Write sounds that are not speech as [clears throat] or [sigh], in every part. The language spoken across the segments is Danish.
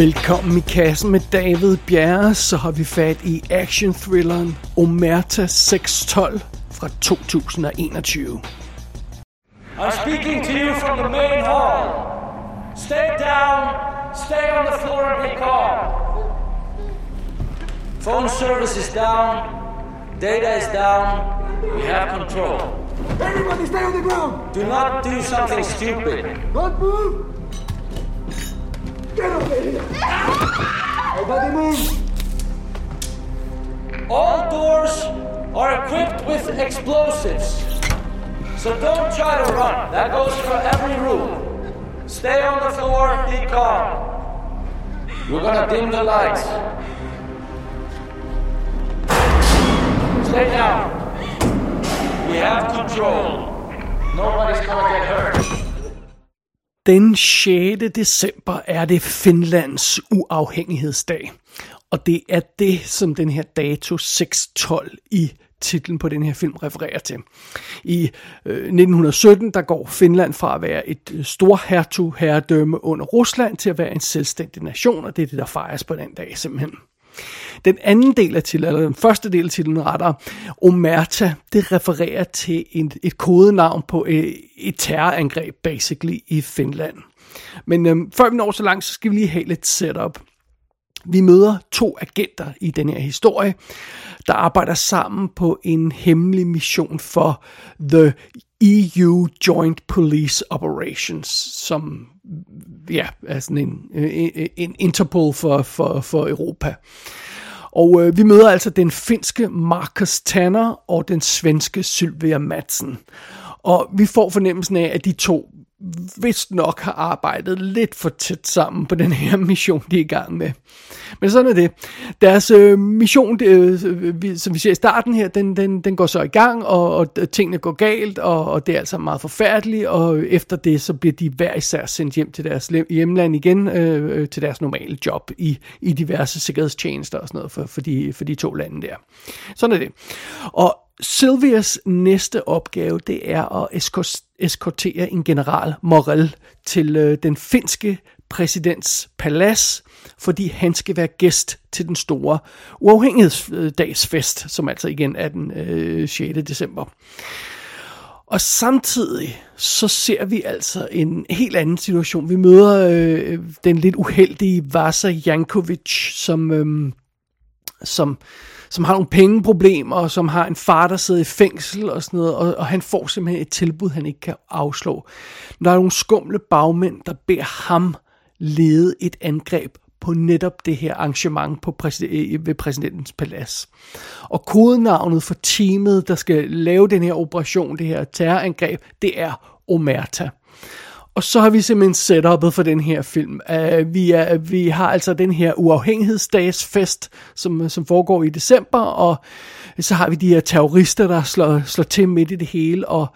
Velkommen i kassen med David Bjerre, så har vi fat i action-thrilleren Omerta 612 fra 2021. I'm speaking to you from the main hall. Stay down, stay on the floor and be calm. Phone service is down, data is down, we have control. Everybody stay on the ground! Do not do something stupid. Don't move! Get here! Nobody move! All doors are equipped with explosives. So don't try to run. That goes for every room. Stay on the floor, be calm. We're gonna dim the lights. Stay down. We have control. Nobody's gonna get hurt. Den 6. december er det Finlands uafhængighedsdag. Og det er det, som den her dato 612 i titlen på den her film refererer til. I øh, 1917, der går Finland fra at være et øh, storhertug herredømme under Rusland til at være en selvstændig nation, og det er det, der fejres på den dag simpelthen. Den anden del af titlen, eller den første del af titlen retter, Omerta, det refererer til en, et kodenavn på et, et terrorangreb, basically, i Finland. Men øhm, før vi når så langt, så skal vi lige have lidt setup. Vi møder to agenter i den her historie, der arbejder sammen på en hemmelig mission for The EU Joint Police Operations, som ja, er sådan en, en, en Interpol for, for, for Europa. Og øh, vi møder altså den finske Marcus Tanner og den svenske Sylvia Madsen. Og vi får fornemmelsen af, at de to vist nok har arbejdet lidt for tæt sammen på den her [laughs] mission, de er i gang med. Men sådan er det. Deres øh, mission, det, øh, vi, som vi ser i starten her, den, den, den går så i gang, og, og tingene går galt, og, og det er altså meget forfærdeligt, og efter det, så bliver de hver især sendt hjem til deres hjemland igen, øh, øh, til deres normale job i, i diverse sikkerhedstjenester og sådan noget for, for, de, for de to lande der. Sådan er det. Og Sylvias næste opgave, det er at eskortere en general Morel til øh, den finske præsidents palads, fordi han skal være gæst til den store uafhængighedsdagsfest, som altså igen er den øh, 6. december. Og samtidig så ser vi altså en helt anden situation. Vi møder øh, den lidt uheldige Vasa Jankovic, som, øh, som som har nogle pengeproblemer, og som har en far, der sidder i fængsel og sådan noget, og, og han får simpelthen et tilbud, han ikke kan afslå. Der er nogle skumle bagmænd, der beder ham lede et angreb på netop det her arrangement på præsid- ved præsidentens palads. Og kodenavnet for teamet, der skal lave den her operation, det her terrorangreb, det er Omerta. Og så har vi simpelthen setupet for den her film. Uh, vi, er, vi har altså den her uafhængighedsdagsfest, som, som foregår i december, og så har vi de her terrorister, der slår, slår til midt i det hele, og,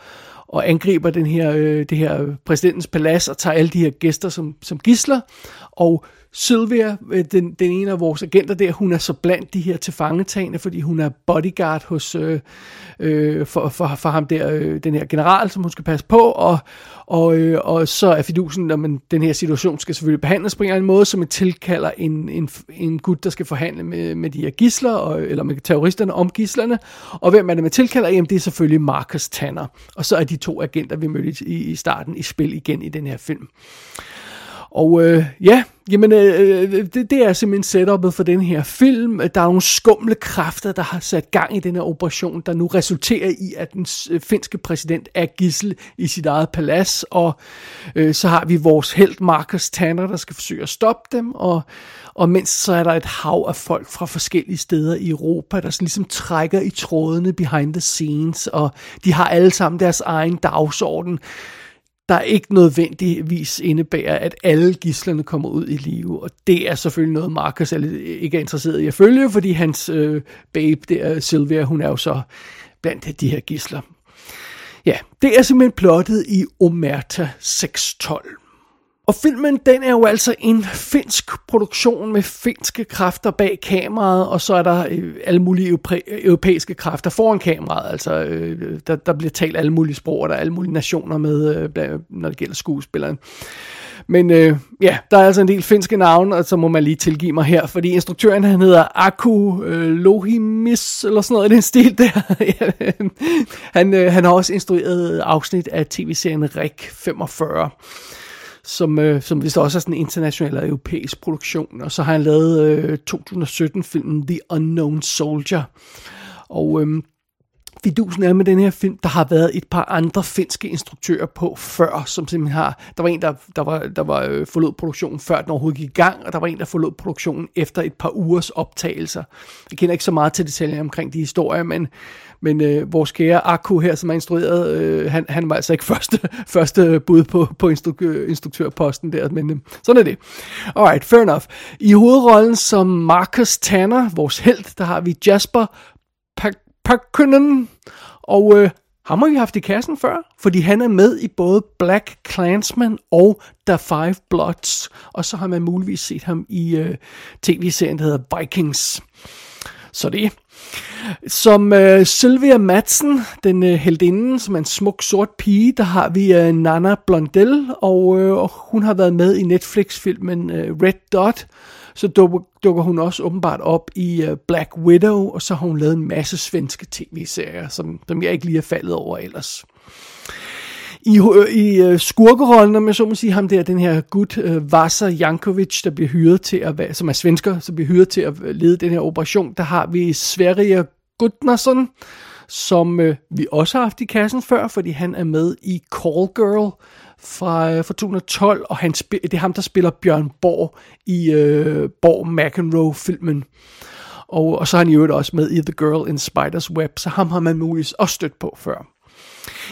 og angriber den her, øh, det her præsidentens palads og tager alle de her gæster som, som gisler. Og Sylvia, øh, den, den ene af vores agenter der, hun er så blandt de her tilfangetagende, fordi hun er bodyguard hos, øh, øh, for, for, for ham der, øh, den her general, som hun skal passe på, og, og, øh, og så er fidusen, at man, den her situation skal selvfølgelig behandles på en eller anden måde, som man tilkalder en, en, en gut, der skal forhandle med, med de her gisler, og, eller med terroristerne om gislerne, og hvem er det, man tilkalder? Jamen, det er selvfølgelig Marcus Tanner, og så er de to agenter, vi mødte i, i starten, i spil igen i den her film. Og øh, ja, jamen, øh, øh, det, det er simpelthen setupet for den her film. Der er nogle skumle kræfter, der har sat gang i den her operation, der nu resulterer i, at den øh, finske præsident er gissel i sit eget palads. Og øh, så har vi vores held Marcus Tanner, der skal forsøge at stoppe dem. Og, og mens så er der et hav af folk fra forskellige steder i Europa, der sådan ligesom trækker i trådene behind the scenes. Og de har alle sammen deres egen dagsorden der ikke nødvendigvis indebærer, at alle gislerne kommer ud i live. Og det er selvfølgelig noget, Marcus øh, ikke er interesseret i at følge, fordi hans øh, babe, der Sylvia, hun er jo så blandt de her gisler. Ja, det er simpelthen plottet i Omerta 612. Og filmen, den er jo altså en finsk produktion med finske kræfter bag kameraet, og så er der øh, alle mulige europæiske kræfter foran kameraet. Altså, øh, der, der bliver talt alle mulige sprog, og der er alle mulige nationer med, øh, når det gælder skuespilleren. Men øh, ja, der er altså en del finske navne, og så må man lige tilgive mig her, fordi instruktøren han hedder Aku øh, Lohimis, eller sådan noget i den stil der. [laughs] han, øh, han har også instrueret afsnit af tv-serien Rik 45 som, øh, som vist også er sådan en international og europæisk produktion. Og så har han lavet øh, 2017-filmen The Unknown Soldier. Og øh, fidusen er med den her film, der har været et par andre finske instruktører på før, som simpelthen har, der var en, der, der var, der var øh, forlod produktionen før den overhovedet gik i gang, og der var en, der forlod produktionen efter et par ugers optagelser. Jeg kender ikke så meget til detaljer omkring de historier, men, men øh, vores kære Akku her, som er instrueret, øh, han, han var altså ikke [laughs] første, første bud på, på instru- instruktørposten der, men øh, sådan er det. Alright, fair enough. I hovedrollen som Marcus Tanner, vores held, der har vi Jasper Pakkunen, og øh, ham har vi haft i kassen før, fordi han er med i både Black Clansman og The Five Bloods, og så har man muligvis set ham i øh, tv-serien, der hedder Vikings. Så det. Som øh, Sylvia Madsen, den øh, heldinde, som er en smuk sort pige, der har vi øh, Nana Blondell, og, øh, og hun har været med i Netflix-filmen øh, Red Dot, så dukker, dukker hun også åbenbart op i uh, Black Widow, og så har hun lavet en masse svenske tv-serier, som, som jeg ikke lige er faldet over ellers. I, øh, i øh, uh, skurkerollen, om jeg så må sige, ham der, den her gut, uh, Vasa Jankovic, der bliver hyret til at være, som er svensker, som bliver hyret til at lede den her operation, der har vi Sverige Gudnason, som uh, vi også har haft i kassen før, fordi han er med i Call Girl, fra, Fortuna fra 2012, og han spil, det er ham, der spiller Bjørn Borg i øh, Borg McEnroe-filmen. Og, og så er han i øvrigt også med i The Girl in Spider's Web, så ham har man muligvis også stødt på før.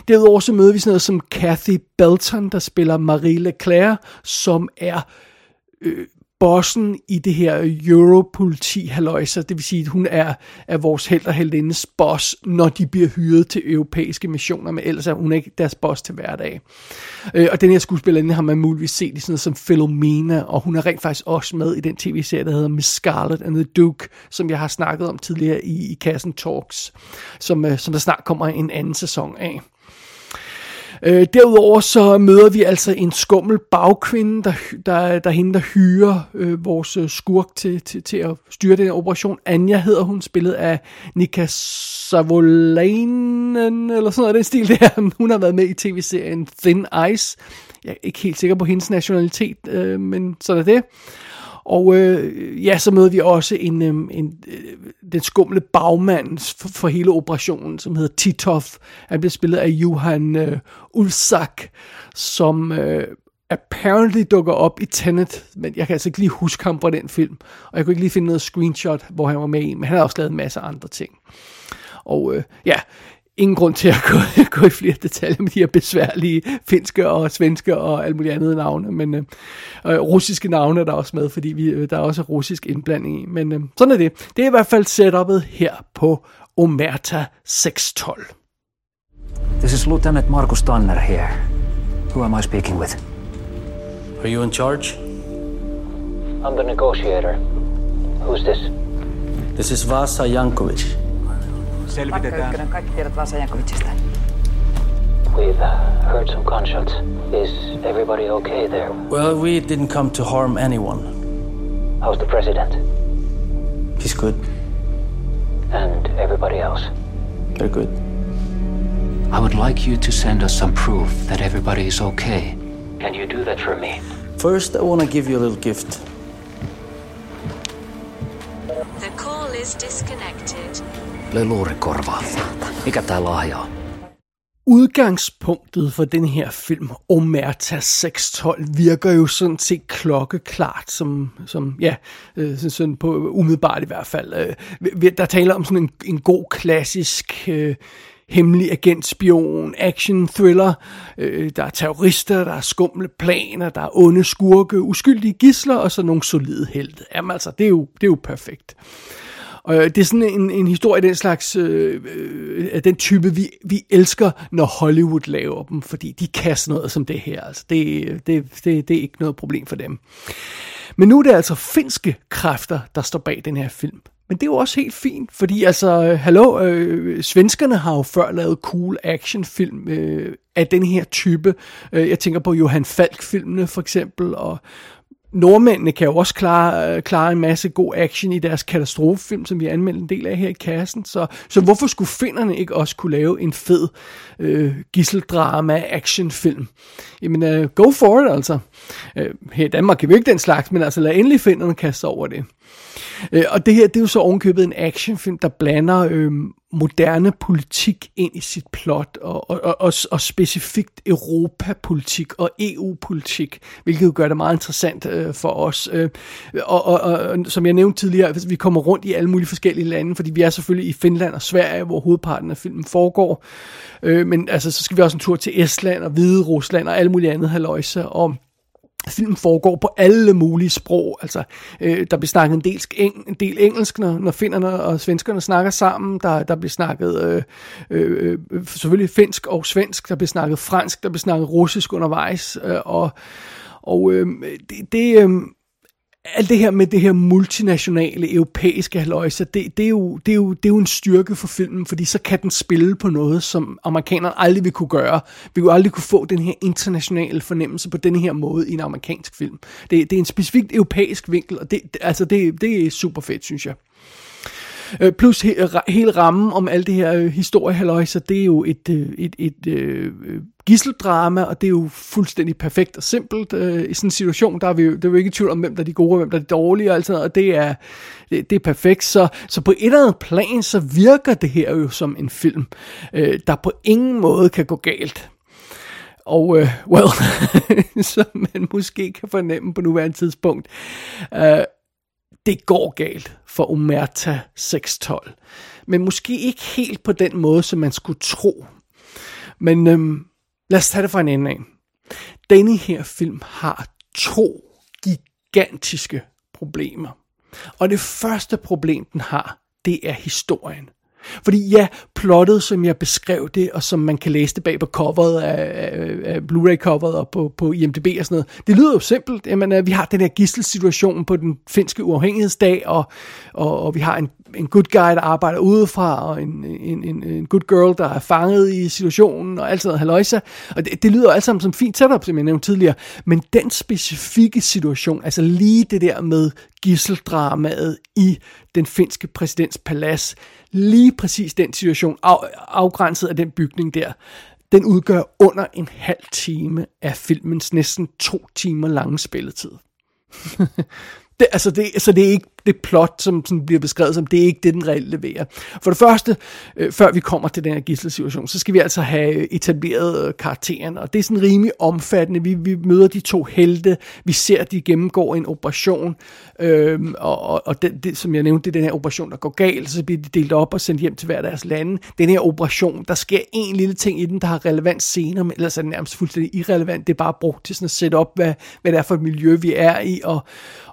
Derudover så møder vi sådan noget som Kathy Belton, der spiller Marie Leclerc, som er øh, bossen i det her Europoliti så det vil sige, at hun er, er vores held og heldindes boss, når de bliver hyret til europæiske missioner, men ellers er hun ikke deres boss til hverdag. Øh, og den her skuespillerinde har man muligvis set i sådan noget som Philomena, og hun er rent faktisk også med i den tv-serie, der hedder Miss Scarlet and the Duke, som jeg har snakket om tidligere i, i Kassen Talks, som, øh, som der snart kommer en anden sæson af. Øh, derudover så møder vi altså en skummel bagkvinde, der, der, der hende, der hyrer øh, vores øh, skurk til, til, til at styre den her operation. Anja hedder hun, spillet af Nika Savolainen, eller sådan noget den stil der. [laughs] Hun har været med i tv-serien Thin Ice. Jeg er ikke helt sikker på hendes nationalitet, øh, men sådan er det. Og øh, ja, så møder vi også en, øh, en, øh, den skumle bagmand for, for hele operationen, som hedder Titov. Han bliver spillet af Johan øh, Ulsak, som øh, apparently dukker op i Tenet, men jeg kan altså ikke lige huske ham fra den film. Og jeg kunne ikke lige finde noget screenshot, hvor han var med i, men han har også lavet en masse andre ting. Og øh, ja, ingen grund til at gå, [laughs] gå i flere detaljer med de her besværlige finske og svenske og alt muligt andet navne, men øh, øh, russiske navne er der også med, fordi vi, øh, der er også russisk indblanding i, men øh, sådan er det. Det er i hvert fald setupet her på Omerta 612. This is Lieutenant Markus Tanner here. Who am I speaking with? Are you in charge? I'm the negotiator. Who's this? This is Vasa Jankovic. Selvitetään. kaikki tiedot Vasa Jankovicista. We've uh, heard some gunshots. Is everybody okay there? Well, we didn't come to harm anyone. How's the president? He's good. And everybody else? They're good. I would like you to send us some proof that everybody is okay. Can you do that for me? First, I want to give you a little gift. The call is disconnected. Leluurikorva. Mikä tää lahja on? Udgangspunktet for den her film, Omerta 612, virker jo sådan set klokkeklart, som, som ja, øh, sådan på umiddelbart i hvert fald. Øh, der taler om sådan en, en god klassisk øh, hemmelig agent, spion, action, thriller. Øh, der er terrorister, der er skumle planer, der er onde skurke, uskyldige gisler og så nogle solide helte. Jamen altså, det er jo, det er jo perfekt. Og øh, det er sådan en, en historie af den slags, øh, øh, af den type, vi, vi elsker, når Hollywood laver dem, fordi de kaster noget som det her. Altså, det, det, det, det er ikke noget problem for dem. Men nu er det altså finske kræfter, der står bag den her film. Men det er jo også helt fint, fordi altså, øh, hallo, øh, svenskerne har jo før lavet cool actionfilm øh, af den her type. Øh, jeg tænker på Johan Falk-filmene for eksempel, og nordmændene kan jo også klare, øh, klare en masse god action i deres katastrofefilm, som vi anmelder en del af her i kassen. Så, så hvorfor skulle finderne ikke også kunne lave en fed øh, gisseldrama actionfilm? Jamen, øh, go for it altså. Øh, her i Danmark kan vi ikke den slags, men altså lad endelig finderne kaste over det. Øh, og det her, det er jo så ovenkøbet en actionfilm, der blander øh, moderne politik ind i sit plot, og, og, og, og, og specifikt Europapolitik og EU-politik, hvilket jo gør det meget interessant øh, for os. Øh, og, og, og som jeg nævnte tidligere, altså, vi kommer rundt i alle mulige forskellige lande, fordi vi er selvfølgelig i Finland og Sverige, hvor hovedparten af filmen foregår. Øh, men altså, så skal vi også en tur til Estland og Hvide Rusland og alle mulige andet halvøjse, og Filmen foregår på alle mulige sprog. Altså, øh, der bliver snakket en del, en del engelsk, når, når finnerne og svenskerne snakker sammen. Der, der bliver snakket øh, øh, øh, selvfølgelig finsk og svensk. Der bliver snakket fransk. Der bliver snakket russisk undervejs. Øh, og og øh, det, det, øh, alt det her med det her multinationale europæiske haløjse, det, det, er jo, det, er jo, det er jo en styrke for filmen, fordi så kan den spille på noget, som amerikanerne aldrig vil kunne gøre. Vi kunne aldrig kunne få den her internationale fornemmelse på den her måde i en amerikansk film. Det, det er en specifikt europæisk vinkel, og det, altså det, det er super fedt, synes jeg. Øh, plus he, hele rammen om alt det her øh, historiehalløj, så det er jo et, øh, et, et, øh, øh, gisseldrama, og det er jo fuldstændig perfekt og simpelt. Øh, I sådan en situation, der er vi jo, det er jo ikke i tvivl om, hvem der er de gode, og hvem der er de dårlige, og, alt sådan, og det er, det, det er perfekt. Så, så på et eller andet plan, så virker det her jo som en film, øh, der på ingen måde kan gå galt. Og, øh, [laughs] well, [laughs] som man måske kan fornemme på nuværende tidspunkt, øh, det går galt for Omerta 612. Men måske ikke helt på den måde, som man skulle tro. Men øhm, lad os tage det fra en ende af. Denne her film har to gigantiske problemer. Og det første problem, den har, det er historien. Fordi ja, plottet, som jeg beskrev det, og som man kan læse det bag på coveret af, af, af Blu-ray-coveret og på, på IMDb og sådan noget, det lyder jo simpelt. Jamen, øh, vi har den her gisselsituation på den finske uafhængighedsdag, og, og, og vi har en, en good guy, der arbejder udefra, og en, en, en, en good girl, der er fanget i situationen, og alt sådan noget. Og det, det lyder alt sammen som fint setup, som jeg nævnte tidligere. Men den specifikke situation, altså lige det der med gisseldramaet i den finske præsidents palads, lige præcis den situation, af, afgrænset af den bygning der, den udgør under en halv time af filmens næsten to timer lange spilletid. [laughs] det, altså det, så det er ikke det plot, som sådan bliver beskrevet som, det er ikke det, den reelt leverer. For det første, øh, før vi kommer til den her gisselsituation, så skal vi altså have øh, etableret øh, karakteren, og det er sådan rimelig omfattende. Vi, vi møder de to helte, vi ser, at de gennemgår en operation, øh, og, og, og det, det, som jeg nævnte, det er den her operation, der går galt, så bliver de delt op og sendt hjem til hver deres lande. Den her operation, der sker en lille ting i den, der har relevant senere, men ellers er den nærmest fuldstændig irrelevant. Det er bare brugt til sådan at sætte op, hvad, hvad det er for et miljø, vi er i, og,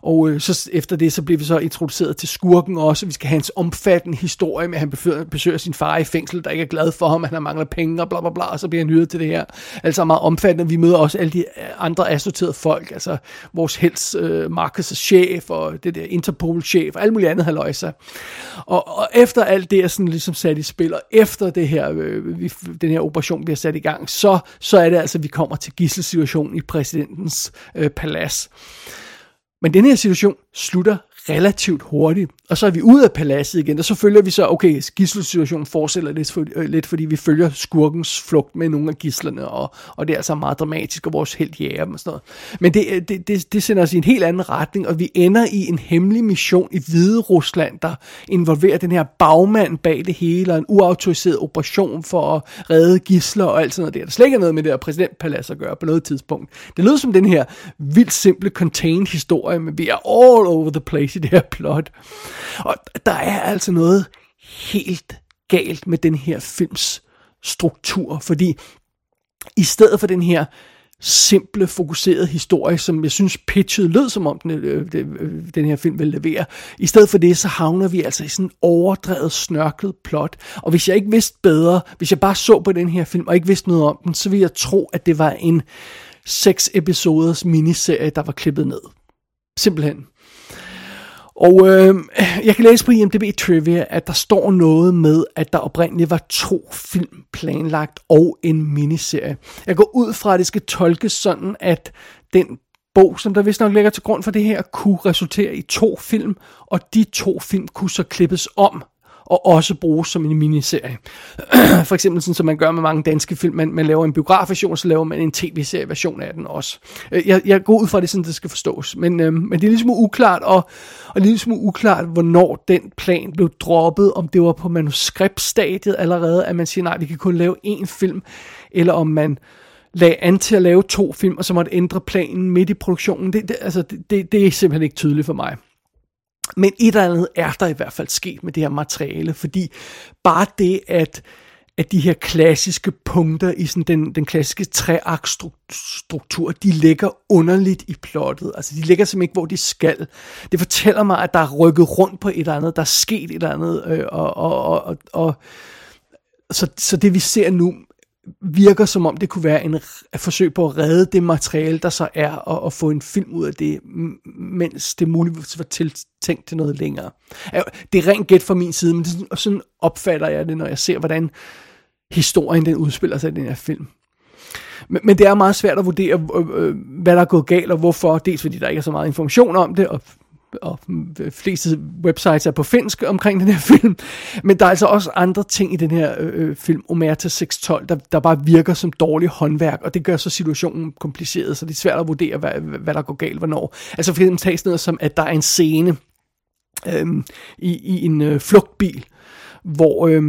og øh, så efter det, så bliver vi så introduceret til skurken også. Vi skal have hans omfattende historie med, at han besøger, besøger sin far i fængsel, der ikke er glad for ham, at han mangler penge og bla bla bla, og så bliver han hyret til det her. Altså meget omfattende. Vi møder også alle de øh, andre assorterede folk, altså vores hels øh, Marcus' chef, og det der Interpol-chef, og alt muligt andet haløjsa. Og, og efter alt det er sådan ligesom sat i spil, og efter det her, øh, vi, den her operation bliver sat i gang, så, så er det altså, at vi kommer til gisselsituationen i præsidentens øh, palads. Men den her situation slutter relativt hurtigt. Og så er vi ud af paladset igen, og så følger vi så, okay, gisselsituationen fortsætter lidt, for, øh, lidt, fordi vi følger skurkens flugt med nogle af gislerne, og, og det er altså meget dramatisk, og vores helt jæger dem og sådan noget. Men det, øh, det, det, det sender os i en helt anden retning, og vi ender i en hemmelig mission i Hvide Rusland, der involverer den her bagmand bag det hele, og en uautoriseret operation for at redde gisler og alt sådan noget der. Der slet ikke noget med det her præsidentpalads at gøre på noget tidspunkt. Det lyder som den her vildt simple contained historie, men vi er all over the place til det her plot. Og der er altså noget helt galt med den her films struktur, fordi i stedet for den her simple, fokuserede historie, som jeg synes pitchet lød som om den, øh, øh den her film vil levere. I stedet for det, så havner vi altså i sådan en overdrevet, snørklet plot. Og hvis jeg ikke vidste bedre, hvis jeg bare så på den her film og ikke vidste noget om den, så ville jeg tro, at det var en seks episoders miniserie, der var klippet ned. Simpelthen. Og øh, jeg kan læse på IMDb Trivia, at der står noget med, at der oprindeligt var to film planlagt og en miniserie. Jeg går ud fra, at det skal tolkes sådan, at den bog, som der vist nok ligger til grund for det her, kunne resultere i to film, og de to film kunne så klippes om og også bruges som en miniserie. [clears throat] For eksempel sådan, som man gør med mange danske film. Man, man laver en biografversion, så laver man en tv-serie-version af den også. Øh, jeg, jeg går ud fra, at det er sådan, det skal forstås. Men, øh, men det er ligesom uklart, og, og ligesom uklart, hvornår den plan blev droppet, om det var på manuskriptstadiet allerede, at man siger, nej, vi kan kun lave én film, eller om man lagde an til at lave to film, og så måtte ændre planen midt i produktionen. Det, det, altså, det, det er simpelthen ikke tydeligt for mig. Men et eller andet er der i hvert fald sket med det her materiale, fordi bare det, at, at de her klassiske punkter i sådan den, den klassiske treaktstruktur, de ligger underligt i plottet. Altså, de ligger simpelthen ikke, hvor de skal. Det fortæller mig, at der er rykket rundt på et eller andet, der er sket et eller andet, øh, og, og, og, og, og så, så det vi ser nu virker som om det kunne være en et forsøg på at redde det materiale, der så er, og, og få en film ud af det, mens det muligvis var tiltænkt til noget længere. Det er rent gæt fra min side, men det, sådan opfatter jeg det, når jeg ser, hvordan historien den udspiller sig i den her film. Men, men det er meget svært at vurdere, øh, øh, hvad der er gået galt, og hvorfor. Dels fordi der ikke er så meget information om det, og og de fleste websites er på finsk omkring den her [laughs] film, men der er altså også andre ting i den her øh, øh film, Omerta 612, der, der bare virker som dårlig håndværk, og det gør så situationen kompliceret, så det er svært at vurdere, hvad, hvad der går galt hvornår. Altså for eksempel tages noget som, at der er en scene øh, i, i en øh, flugtbil, hvor øh,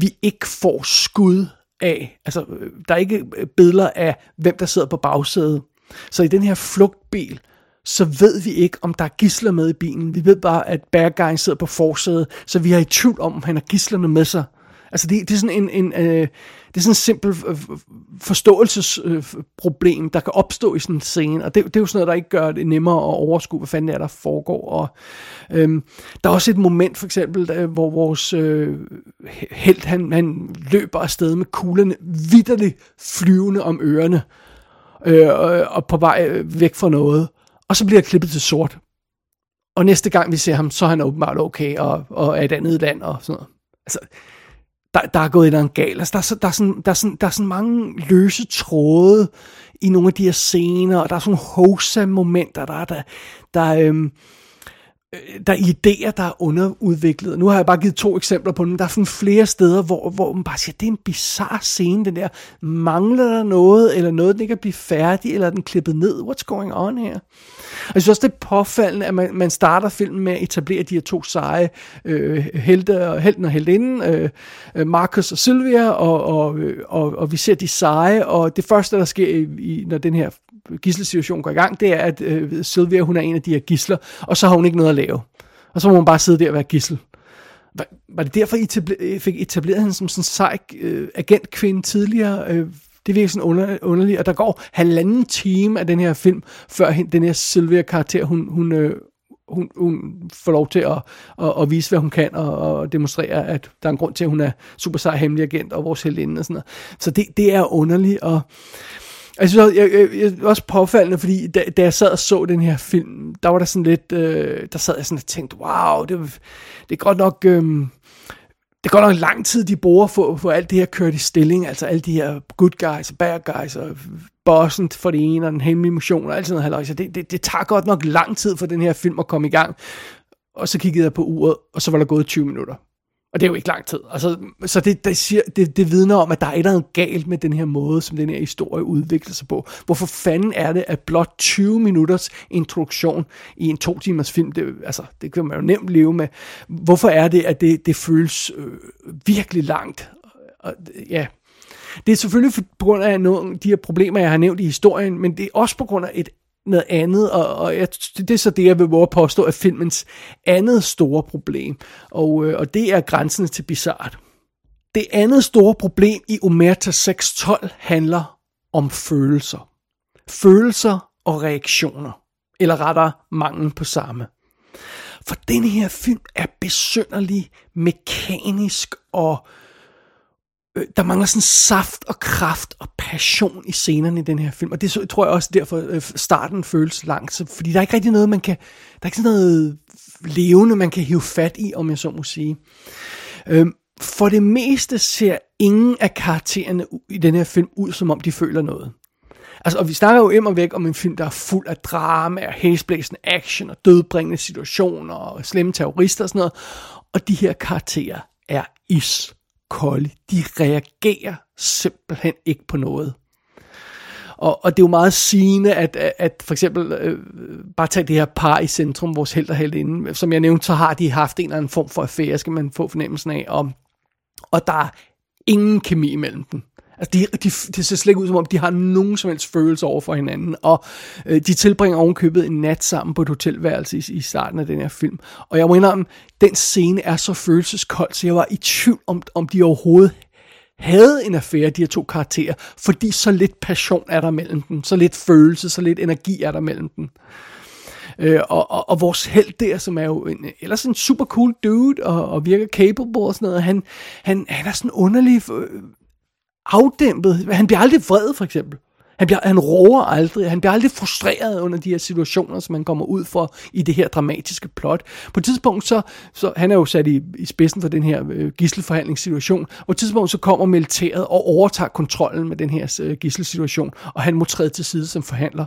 vi ikke får skud af, altså øh, der er ikke øh, billeder af, hvem der sidder på bagsædet. Så i den her flugtbil, så ved vi ikke, om der er gisler med i bilen. Vi ved bare, at bad guyen sidder på forsædet, så vi er i tvivl om, om han har gislerne med sig. Altså det, det er sådan en, en øh, det er sådan en simpel forståelsesproblem, øh, der kan opstå i sådan en scene, og det, det er jo sådan noget, der ikke gør det nemmere at overskue, hvad fanden er der foregår. Og, øh, der er også et moment, for eksempel, der, hvor vores øh, held, han, han løber afsted med kuglerne vidderligt flyvende om ørerne, øh, og, og på vej øh, væk fra noget. Og så bliver jeg klippet til sort. Og næste gang vi ser ham, så er han åbenbart okay, og, og er et andet land og sådan noget. Altså, der, der er gået et eller andet galt. Altså, der, er, der, er sådan, der, er sådan, der er sådan mange løse tråde i nogle af de her scener, og der er sådan nogle hosa-momenter, der er der, der, øhm, Øh, der er idéer, der er underudviklet. Nu har jeg bare givet to eksempler på dem. Der er sådan flere steder, hvor, hvor man bare siger, det er en bizarre scene, den der. Mangler der noget, eller noget, den ikke er blive færdig, eller er den klippet ned? What's going on her? Og jeg synes også, det er påfaldende, at man, man starter filmen med at etablere de her to seje øh, helte og, helten og heldinden, øh, øh, Marcus og Sylvia, og, og, øh, og, og vi ser de seje, og det første, der sker, i, i, når den her gisselsituation går i gang, det er, at øh, Sylvia, hun er en af de her gisler, og så har hun ikke noget at lave. Og så må hun bare sidde der og være gissel. Var, var det derfor, I fik etableret hende som sådan en sej øh, agentkvinde tidligere? Øh, det virker sådan under, underligt, og der går halvanden time af den her film, før den her Sylvia-karakter, hun, hun, øh, hun, hun får lov til at, at, at vise, hvad hun kan, og, og demonstrere, at der er en grund til, at hun er super sej hemmelig agent, og vores heldinde og sådan noget. Så det, det er underligt, og jeg synes også, jeg, jeg, jeg, også påfaldende, fordi da, da jeg sad og så den her film, der var der sådan lidt, øh, der sad jeg sådan og tænkte, wow, det, det er godt nok, øh, det går nok lang tid, de bruger for, for alt det her kørt i stilling, altså alle de her good guys og bad guys og bossen for det ene og den hemmelige mission og alt sådan noget. Det, det, det tager godt nok lang tid for den her film at komme i gang. Og så kiggede jeg på uret, og så var der gået 20 minutter. Og det er jo ikke lang tid. Altså, så det, det, siger, det, det vidner om, at der er et eller andet galt med den her måde, som den her historie udvikler sig på. Hvorfor fanden er det, at blot 20 minutters introduktion i en to timers film, det, altså, det kan man jo nemt leve med. Hvorfor er det, at det, det føles øh, virkelig langt? Og, ja, det er selvfølgelig på grund af nogle af de her problemer, jeg har nævnt i historien, men det er også på grund af et noget andet, og, og jeg, det er så det, jeg vil våge påstå, er filmens andet store problem, og, øh, og det er grænsen til bizart. Det andet store problem i Omerta 612 handler om følelser. Følelser og reaktioner, eller rettere mangel på samme. For den her film er besønderlig, mekanisk og øh, Øh, der mangler sådan saft og kraft og passion i scenerne i den her film, og det tror jeg også derfor øh, starten føles langsomt, fordi der er ikke rigtig noget, man kan, der er ikke sådan noget levende, man kan hive fat i, om jeg så må sige. Øhm, for det meste ser ingen af karaktererne i den her film ud, som om de føler noget. Altså, og vi snakker jo immer væk om en film, der er fuld af drama og hæsblæsende action og dødbringende situationer og slemme terrorister og sådan noget. Og de her karakterer er is kolde. De reagerer simpelthen ikke på noget. Og, og det er jo meget sigende, at, at, at for eksempel, øh, bare tage det her par i centrum, vores held og heldinde, som jeg nævnte, så har de haft en eller anden form for affære, skal man få fornemmelsen af, og, og der er ingen kemi imellem dem. Altså, de, de, det ser slet ikke ud, som om de har nogen som helst følelse over for hinanden, og øh, de tilbringer ovenkøbet en nat sammen på et hotelværelse i, i starten af den her film. Og jeg må indrømme, den scene er så følelseskold, så jeg var i tvivl om, om de overhovedet havde en affære, de her to karakterer, fordi så lidt passion er der mellem dem, så lidt følelse, så lidt energi er der mellem dem. Øh, og, og, og vores held der, som er jo en, ellers en super cool dude, og, og virker capable og sådan noget, han, han, han er sådan underlig øh, afdæmpet. Han bliver aldrig vred, for eksempel. Han, bliver, han roer aldrig, han bliver aldrig frustreret under de her situationer, som man kommer ud for i det her dramatiske plot. På et tidspunkt, så, så han er jo sat i, i spidsen for den her øh, gisselforhandlingssituation, på et tidspunkt så kommer militæret og overtager kontrollen med den her øh, gisselsituation, og han må træde til side som forhandler.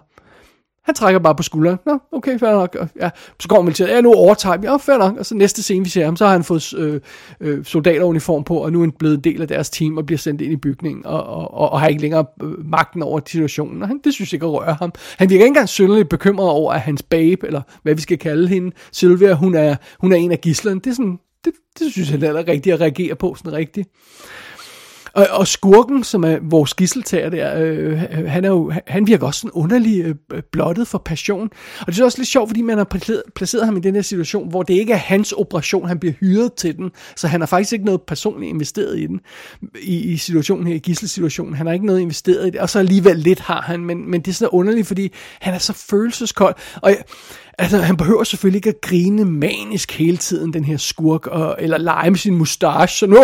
Han trækker bare på skulderen. Nå, okay, fair nok. Ja, så går militæret. ja, nu overtager vi. Ja, fair nok. Og så næste scene, vi ser ham, så har han fået øh, øh, soldateruniform på, og nu er han blevet en del af deres team og bliver sendt ind i bygningen, og, og, og, og har ikke længere øh, magten over situationen. Og han, det synes jeg ikke rører ham. Han virker ikke engang synderligt bekymret over, at hans babe, eller hvad vi skal kalde hende, Sylvia, hun er, hun er en af gislerne. Det er sådan, det, det synes jeg er rigtigt at reagere på, sådan rigtigt. Og, og skurken, som er vores gisseltager der, øh, han, er jo, han virker også sådan underlig øh, blottet for passion. Og det er også lidt sjovt, fordi man har placeret, placeret ham i den her situation, hvor det ikke er hans operation, han bliver hyret til den. Så han har faktisk ikke noget personligt investeret i den, i, i situationen her, i gisselsituationen. Han har ikke noget investeret i det, og så alligevel lidt har han, men, men det er sådan underligt, fordi han er så følelseskold. Og jeg, Altså, han behøver selvfølgelig ikke at grine manisk hele tiden, den her skurk, og, eller lege med sin mustache, sådan,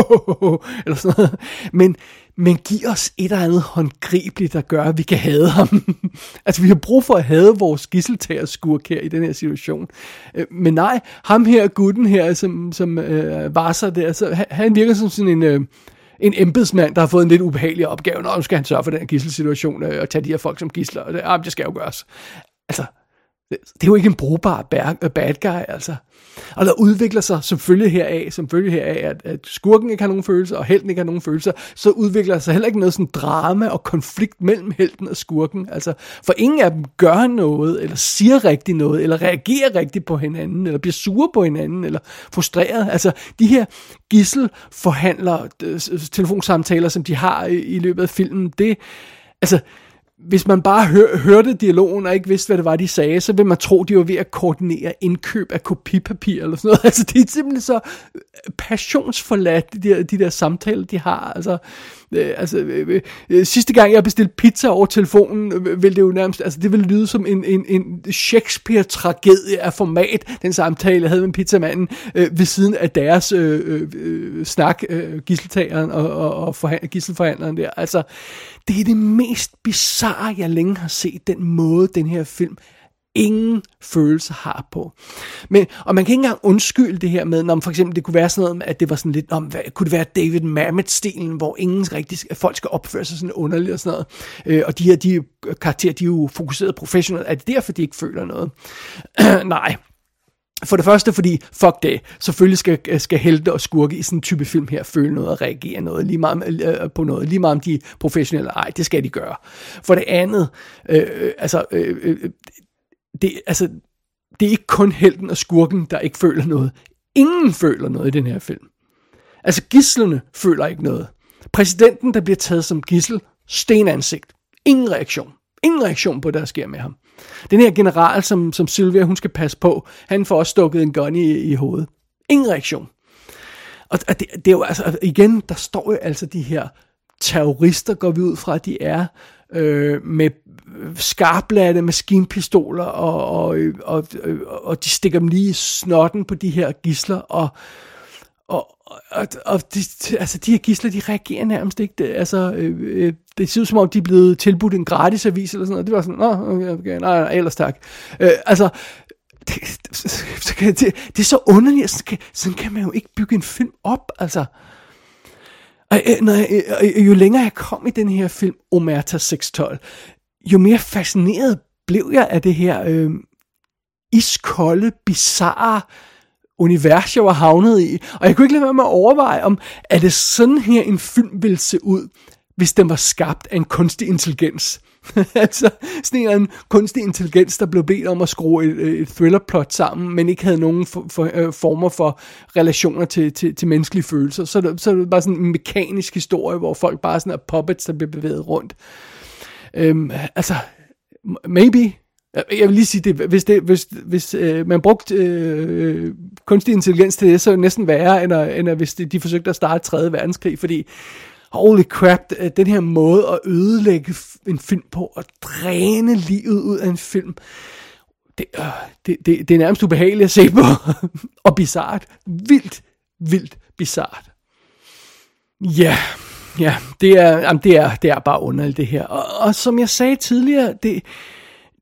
oh, eller sådan noget. Men, men giv os et eller andet håndgribeligt, der gør, at vi kan hade ham. [laughs] altså, vi har brug for at have vores gisseltager skurk her i den her situation. Øh, men nej, ham her, gutten her, som, som øh, var så der, så han, han virker som sådan en... Øh, en embedsmand, der har fået en lidt ubehagelig opgave, når nu skal han sørge for den her gisselsituation, øh, og tage de her folk som gisler, og det, ah, det skal jo gøres. Altså, det, er jo ikke en brugbar bad, øh, guy, altså. Og der udvikler sig selvfølgelig heraf, som følge heraf, at, at skurken ikke har nogen følelser, og helten ikke har nogen følelser, så udvikler sig heller ikke noget sådan drama og konflikt mellem helten og skurken. Altså, for ingen af dem gør noget, eller siger rigtig noget, eller reagerer rigtigt på hinanden, eller bliver sure på hinanden, eller frustreret. Altså, de her gisselforhandler, øh, telefonsamtaler, som de har i, i løbet af filmen, det, altså, hvis man bare hør, hørte dialogen og ikke vidste, hvad det var, de sagde, så vil man tro, de var ved at koordinere indkøb af kopipapir eller sådan noget. [laughs] Altså, det er simpelthen så øh, passionsforladt, de der, de der samtaler, de har. Altså, øh, altså øh, øh, øh sidste gang jeg bestilte pizza over telefonen, øh, øh ville det jo nærmest, altså det ville lyde som en, en, en Shakespeare-tragedie af format, den samtale, jeg havde med pizzamanden, øh, ved siden af deres øh, øh, snak, øh, gisseltageren og, og, og forhand, gisselforhandleren der. Altså, det er det mest bizarre, jeg længe har set, den måde, den her film ingen følelse har på. Men, og man kan ikke engang undskylde det her med, når for eksempel det kunne være sådan noget, at det var sådan lidt, om, hvad, kunne det være David Mamet-stilen, hvor ingen rigtig, folk skal opføre sig sådan underligt og sådan noget. Øh, og de her de karakterer, de er jo fokuseret professionelt. Er det derfor, de ikke føler noget? [clears throat] Nej, for det første, fordi, fuck det, selvfølgelig skal, øh, skal helte og skurke i sådan en type film her føle noget og reagere noget, lige meget, øh, på noget, lige meget om de er professionelle ej, det skal de gøre. For det andet, øh, øh altså, øh, øh, det, altså, det er ikke kun helten og skurken, der ikke føler noget. Ingen føler noget i den her film. Altså, gislerne føler ikke noget. Præsidenten, der bliver taget som gissel, stenansigt. Ingen reaktion. Ingen reaktion på, hvad der sker med ham. Den her general, som, som Sylvia hun skal passe på, han får også stukket en gun i, i hovedet. Ingen reaktion. Og det, det er jo altså, altså, igen, der står jo altså de her terrorister, går vi ud fra, at de er, øh, med skarplatte maskinpistoler, og, og, og, og, og de stikker dem lige i snotten på de her gisler, og, og, og, og de, altså, de her gisler, de reagerer nærmest ikke. Det, altså, øh, øh, det ser ud som om, de er blevet tilbudt en gratis avis eller sådan noget. Det var sådan, nå, okay, okay, nej, nej, ellers tak. Øh, altså, det, det, det, det er så underligt, sådan kan, sådan kan man jo ikke bygge en film op, altså. Og, øh, når jeg, øh, øh, jo længere jeg kom i den her film, Omerta 612, jo mere fascineret blev jeg af det her øh, iskolde, bizarre univers, jeg var havnet i. Og jeg kunne ikke lade være med at overveje, om er det sådan her en film ville se ud, hvis den var skabt af en kunstig intelligens. [laughs] altså sådan en kunstig intelligens, der blev bedt om at skrue et, øh, et thrillerplot sammen, men ikke havde nogen for, for, øh, former for relationer til, til, til menneskelige følelser. Så, det, så er det bare sådan en mekanisk historie, hvor folk bare sådan er puppets, der bliver bevæget rundt. Øhm, altså, maybe, jeg vil lige sige det, hvis, det, hvis, hvis øh, man brugte øh, kunstig intelligens til det, så er det næsten værre, end, at, end at hvis de, de forsøgte at starte 3. verdenskrig, fordi holy crap, øh, den her måde at ødelægge en film på, og dræne livet ud af en film, det, øh, det, det, det er nærmest ubehageligt at se på, [laughs] og bizart, vildt, vildt bizart. Ja, ja, det er, jamen, det er, det er bare underligt det her, og, og som jeg sagde tidligere, det,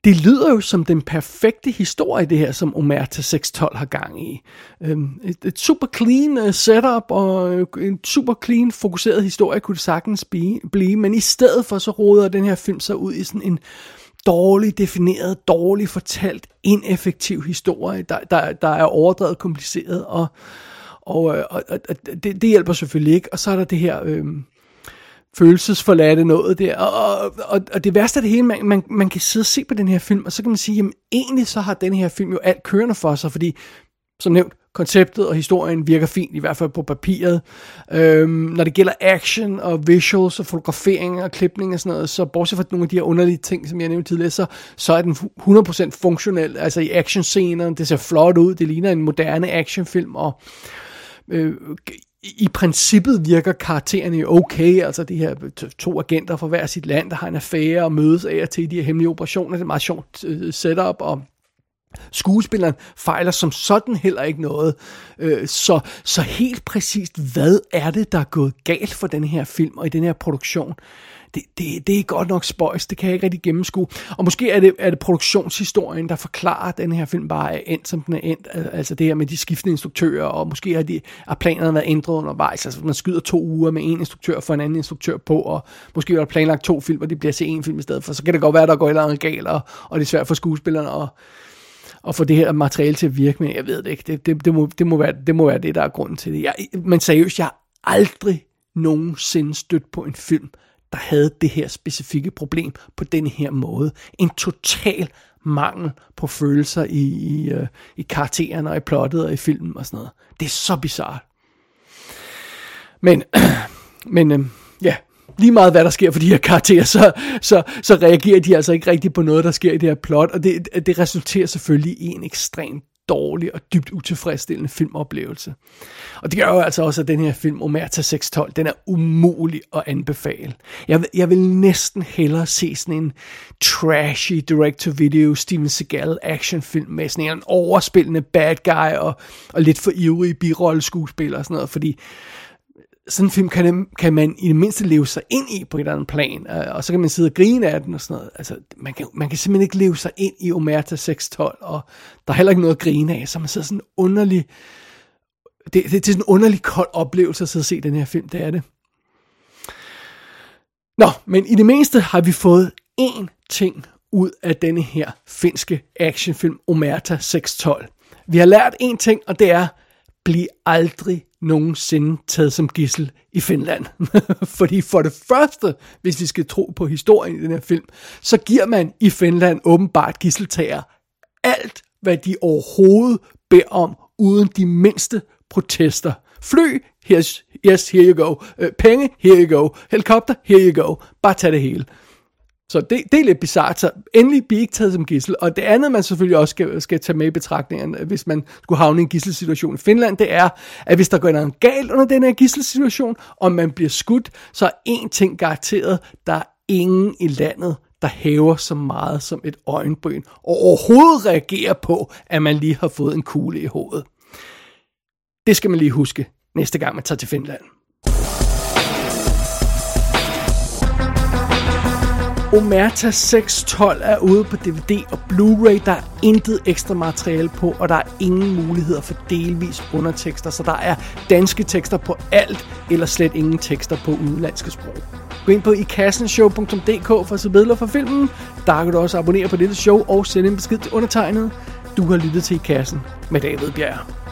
det lyder jo som den perfekte historie, det her, som Omerta 612 har gang i. Øhm, et, et super clean øh, setup og øh, en super clean fokuseret historie kunne det sagtens blive, men i stedet for så råder den her film sig ud i sådan en dårligt defineret, dårligt fortalt, ineffektiv historie, der, der, der er overdrevet kompliceret, og, øh, og, og, og det, det hjælper selvfølgelig ikke. Og så er der det her... Øh, følelsesforladte noget der. Og, og, og det værste af det hele, man, man, man kan sidde og se på den her film, og så kan man sige, jamen egentlig så har den her film jo alt kørende for sig, fordi som nævnt, konceptet og historien virker fint, i hvert fald på papiret. Øhm, når det gælder action og visuals og fotografering og klipning og sådan noget, så bortset fra nogle af de her underlige ting, som jeg nævnte tidligere, så, så er den 100% funktionel. Altså i actionscenerne, det ser flot ud, det ligner en moderne actionfilm, og øh, i princippet virker karaktererne okay, altså de her to agenter fra hver sit land, der har en affære og mødes af og til de her hemmelige operationer, det er et meget sjovt øh, setup, og skuespilleren fejler som sådan heller ikke noget. Øh, så, så helt præcist, hvad er det, der er gået galt for den her film og i den her produktion? Det, det, det er godt nok spøjs, det kan jeg ikke rigtig gennemskue. Og måske er det, er det produktionshistorien, der forklarer, at den her film bare er endt, som den er endt. Altså det her med de skiftende instruktører, og måske har, de, har planerne været ændret undervejs. Altså man skyder to uger med en instruktør for en anden instruktør på, og måske er der planlagt to film, og det bliver til en film i stedet for. Så kan det godt være, at der går et eller andet galt, og, og det er svært for skuespillerne at, at få det her materiale til at virke, med. jeg ved det ikke. Det, det, det, må, det, må, være, det må være det, der er grunden til det. Jeg, men seriøst, jeg har aldrig nogensinde stødt på en film, der havde det her specifikke problem på den her måde. En total mangel på følelser i, i, øh, i karaktererne og i plottet og i filmen og sådan noget. Det er så bizart. Men, [clears throat] men øh, ja, lige meget hvad der sker for de her karakterer, så, så, så reagerer de altså ikke rigtigt på noget, der sker i det her plot, og det, det resulterer selvfølgelig i en ekstremt dårlig og dybt utilfredsstillende filmoplevelse. Og det gør jo altså også, at den her film, Omerta 612, den er umulig at anbefale. Jeg vil, jeg vil næsten hellere se sådan en trashy direct-to-video Steven Seagal actionfilm med sådan en overspillende bad guy og, og lidt for ivrige birolleskuespillere og sådan noget, fordi sådan en film kan, kan man i det mindste leve sig ind i på et eller andet plan, øh, og så kan man sidde og grine af den og sådan noget. Altså, man kan, man kan simpelthen ikke leve sig ind i Omerta 612, og der er heller ikke noget at grine af, så man sidder sådan en underlig, det, det, det er sådan en underlig kold oplevelse at sidde og se den her film, det er det. Nå, men i det mindste har vi fået én ting ud af denne her finske actionfilm Omerta 612. Vi har lært én ting, og det er, bliv aldrig nogensinde taget som gissel i Finland. [laughs] Fordi for det første, hvis vi skal tro på historien i den her film, så giver man i Finland åbenbart gisseltager alt, hvad de overhovedet beder om, uden de mindste protester. Fly, yes, yes here you go. Uh, penge, here you go. Helikopter, here you go. Bare tag det hele. Så det, det er lidt bizart, så endelig bliver ikke taget som gissel. Og det andet, man selvfølgelig også skal, skal tage med i betragtningen, hvis man skulle havne i en gisselsituation i Finland, det er, at hvis der går noget galt under den her gisselsituation, og man bliver skudt, så er én ting garanteret, der er ingen i landet, der hæver så meget som et øjenbryn, og overhovedet reagerer på, at man lige har fået en kugle i hovedet. Det skal man lige huske. næste gang man tager til Finland. Omerta 612 er ude på DVD og Blu-ray. Der er intet ekstra materiale på, og der er ingen muligheder for delvis undertekster, så der er danske tekster på alt, eller slet ingen tekster på udenlandske sprog. Gå ind på ikassenshow.dk for at se billeder fra filmen. Der kan du også abonnere på dette show og sende en besked til undertegnet. Du har lyttet til I Kassen med David Bjerg.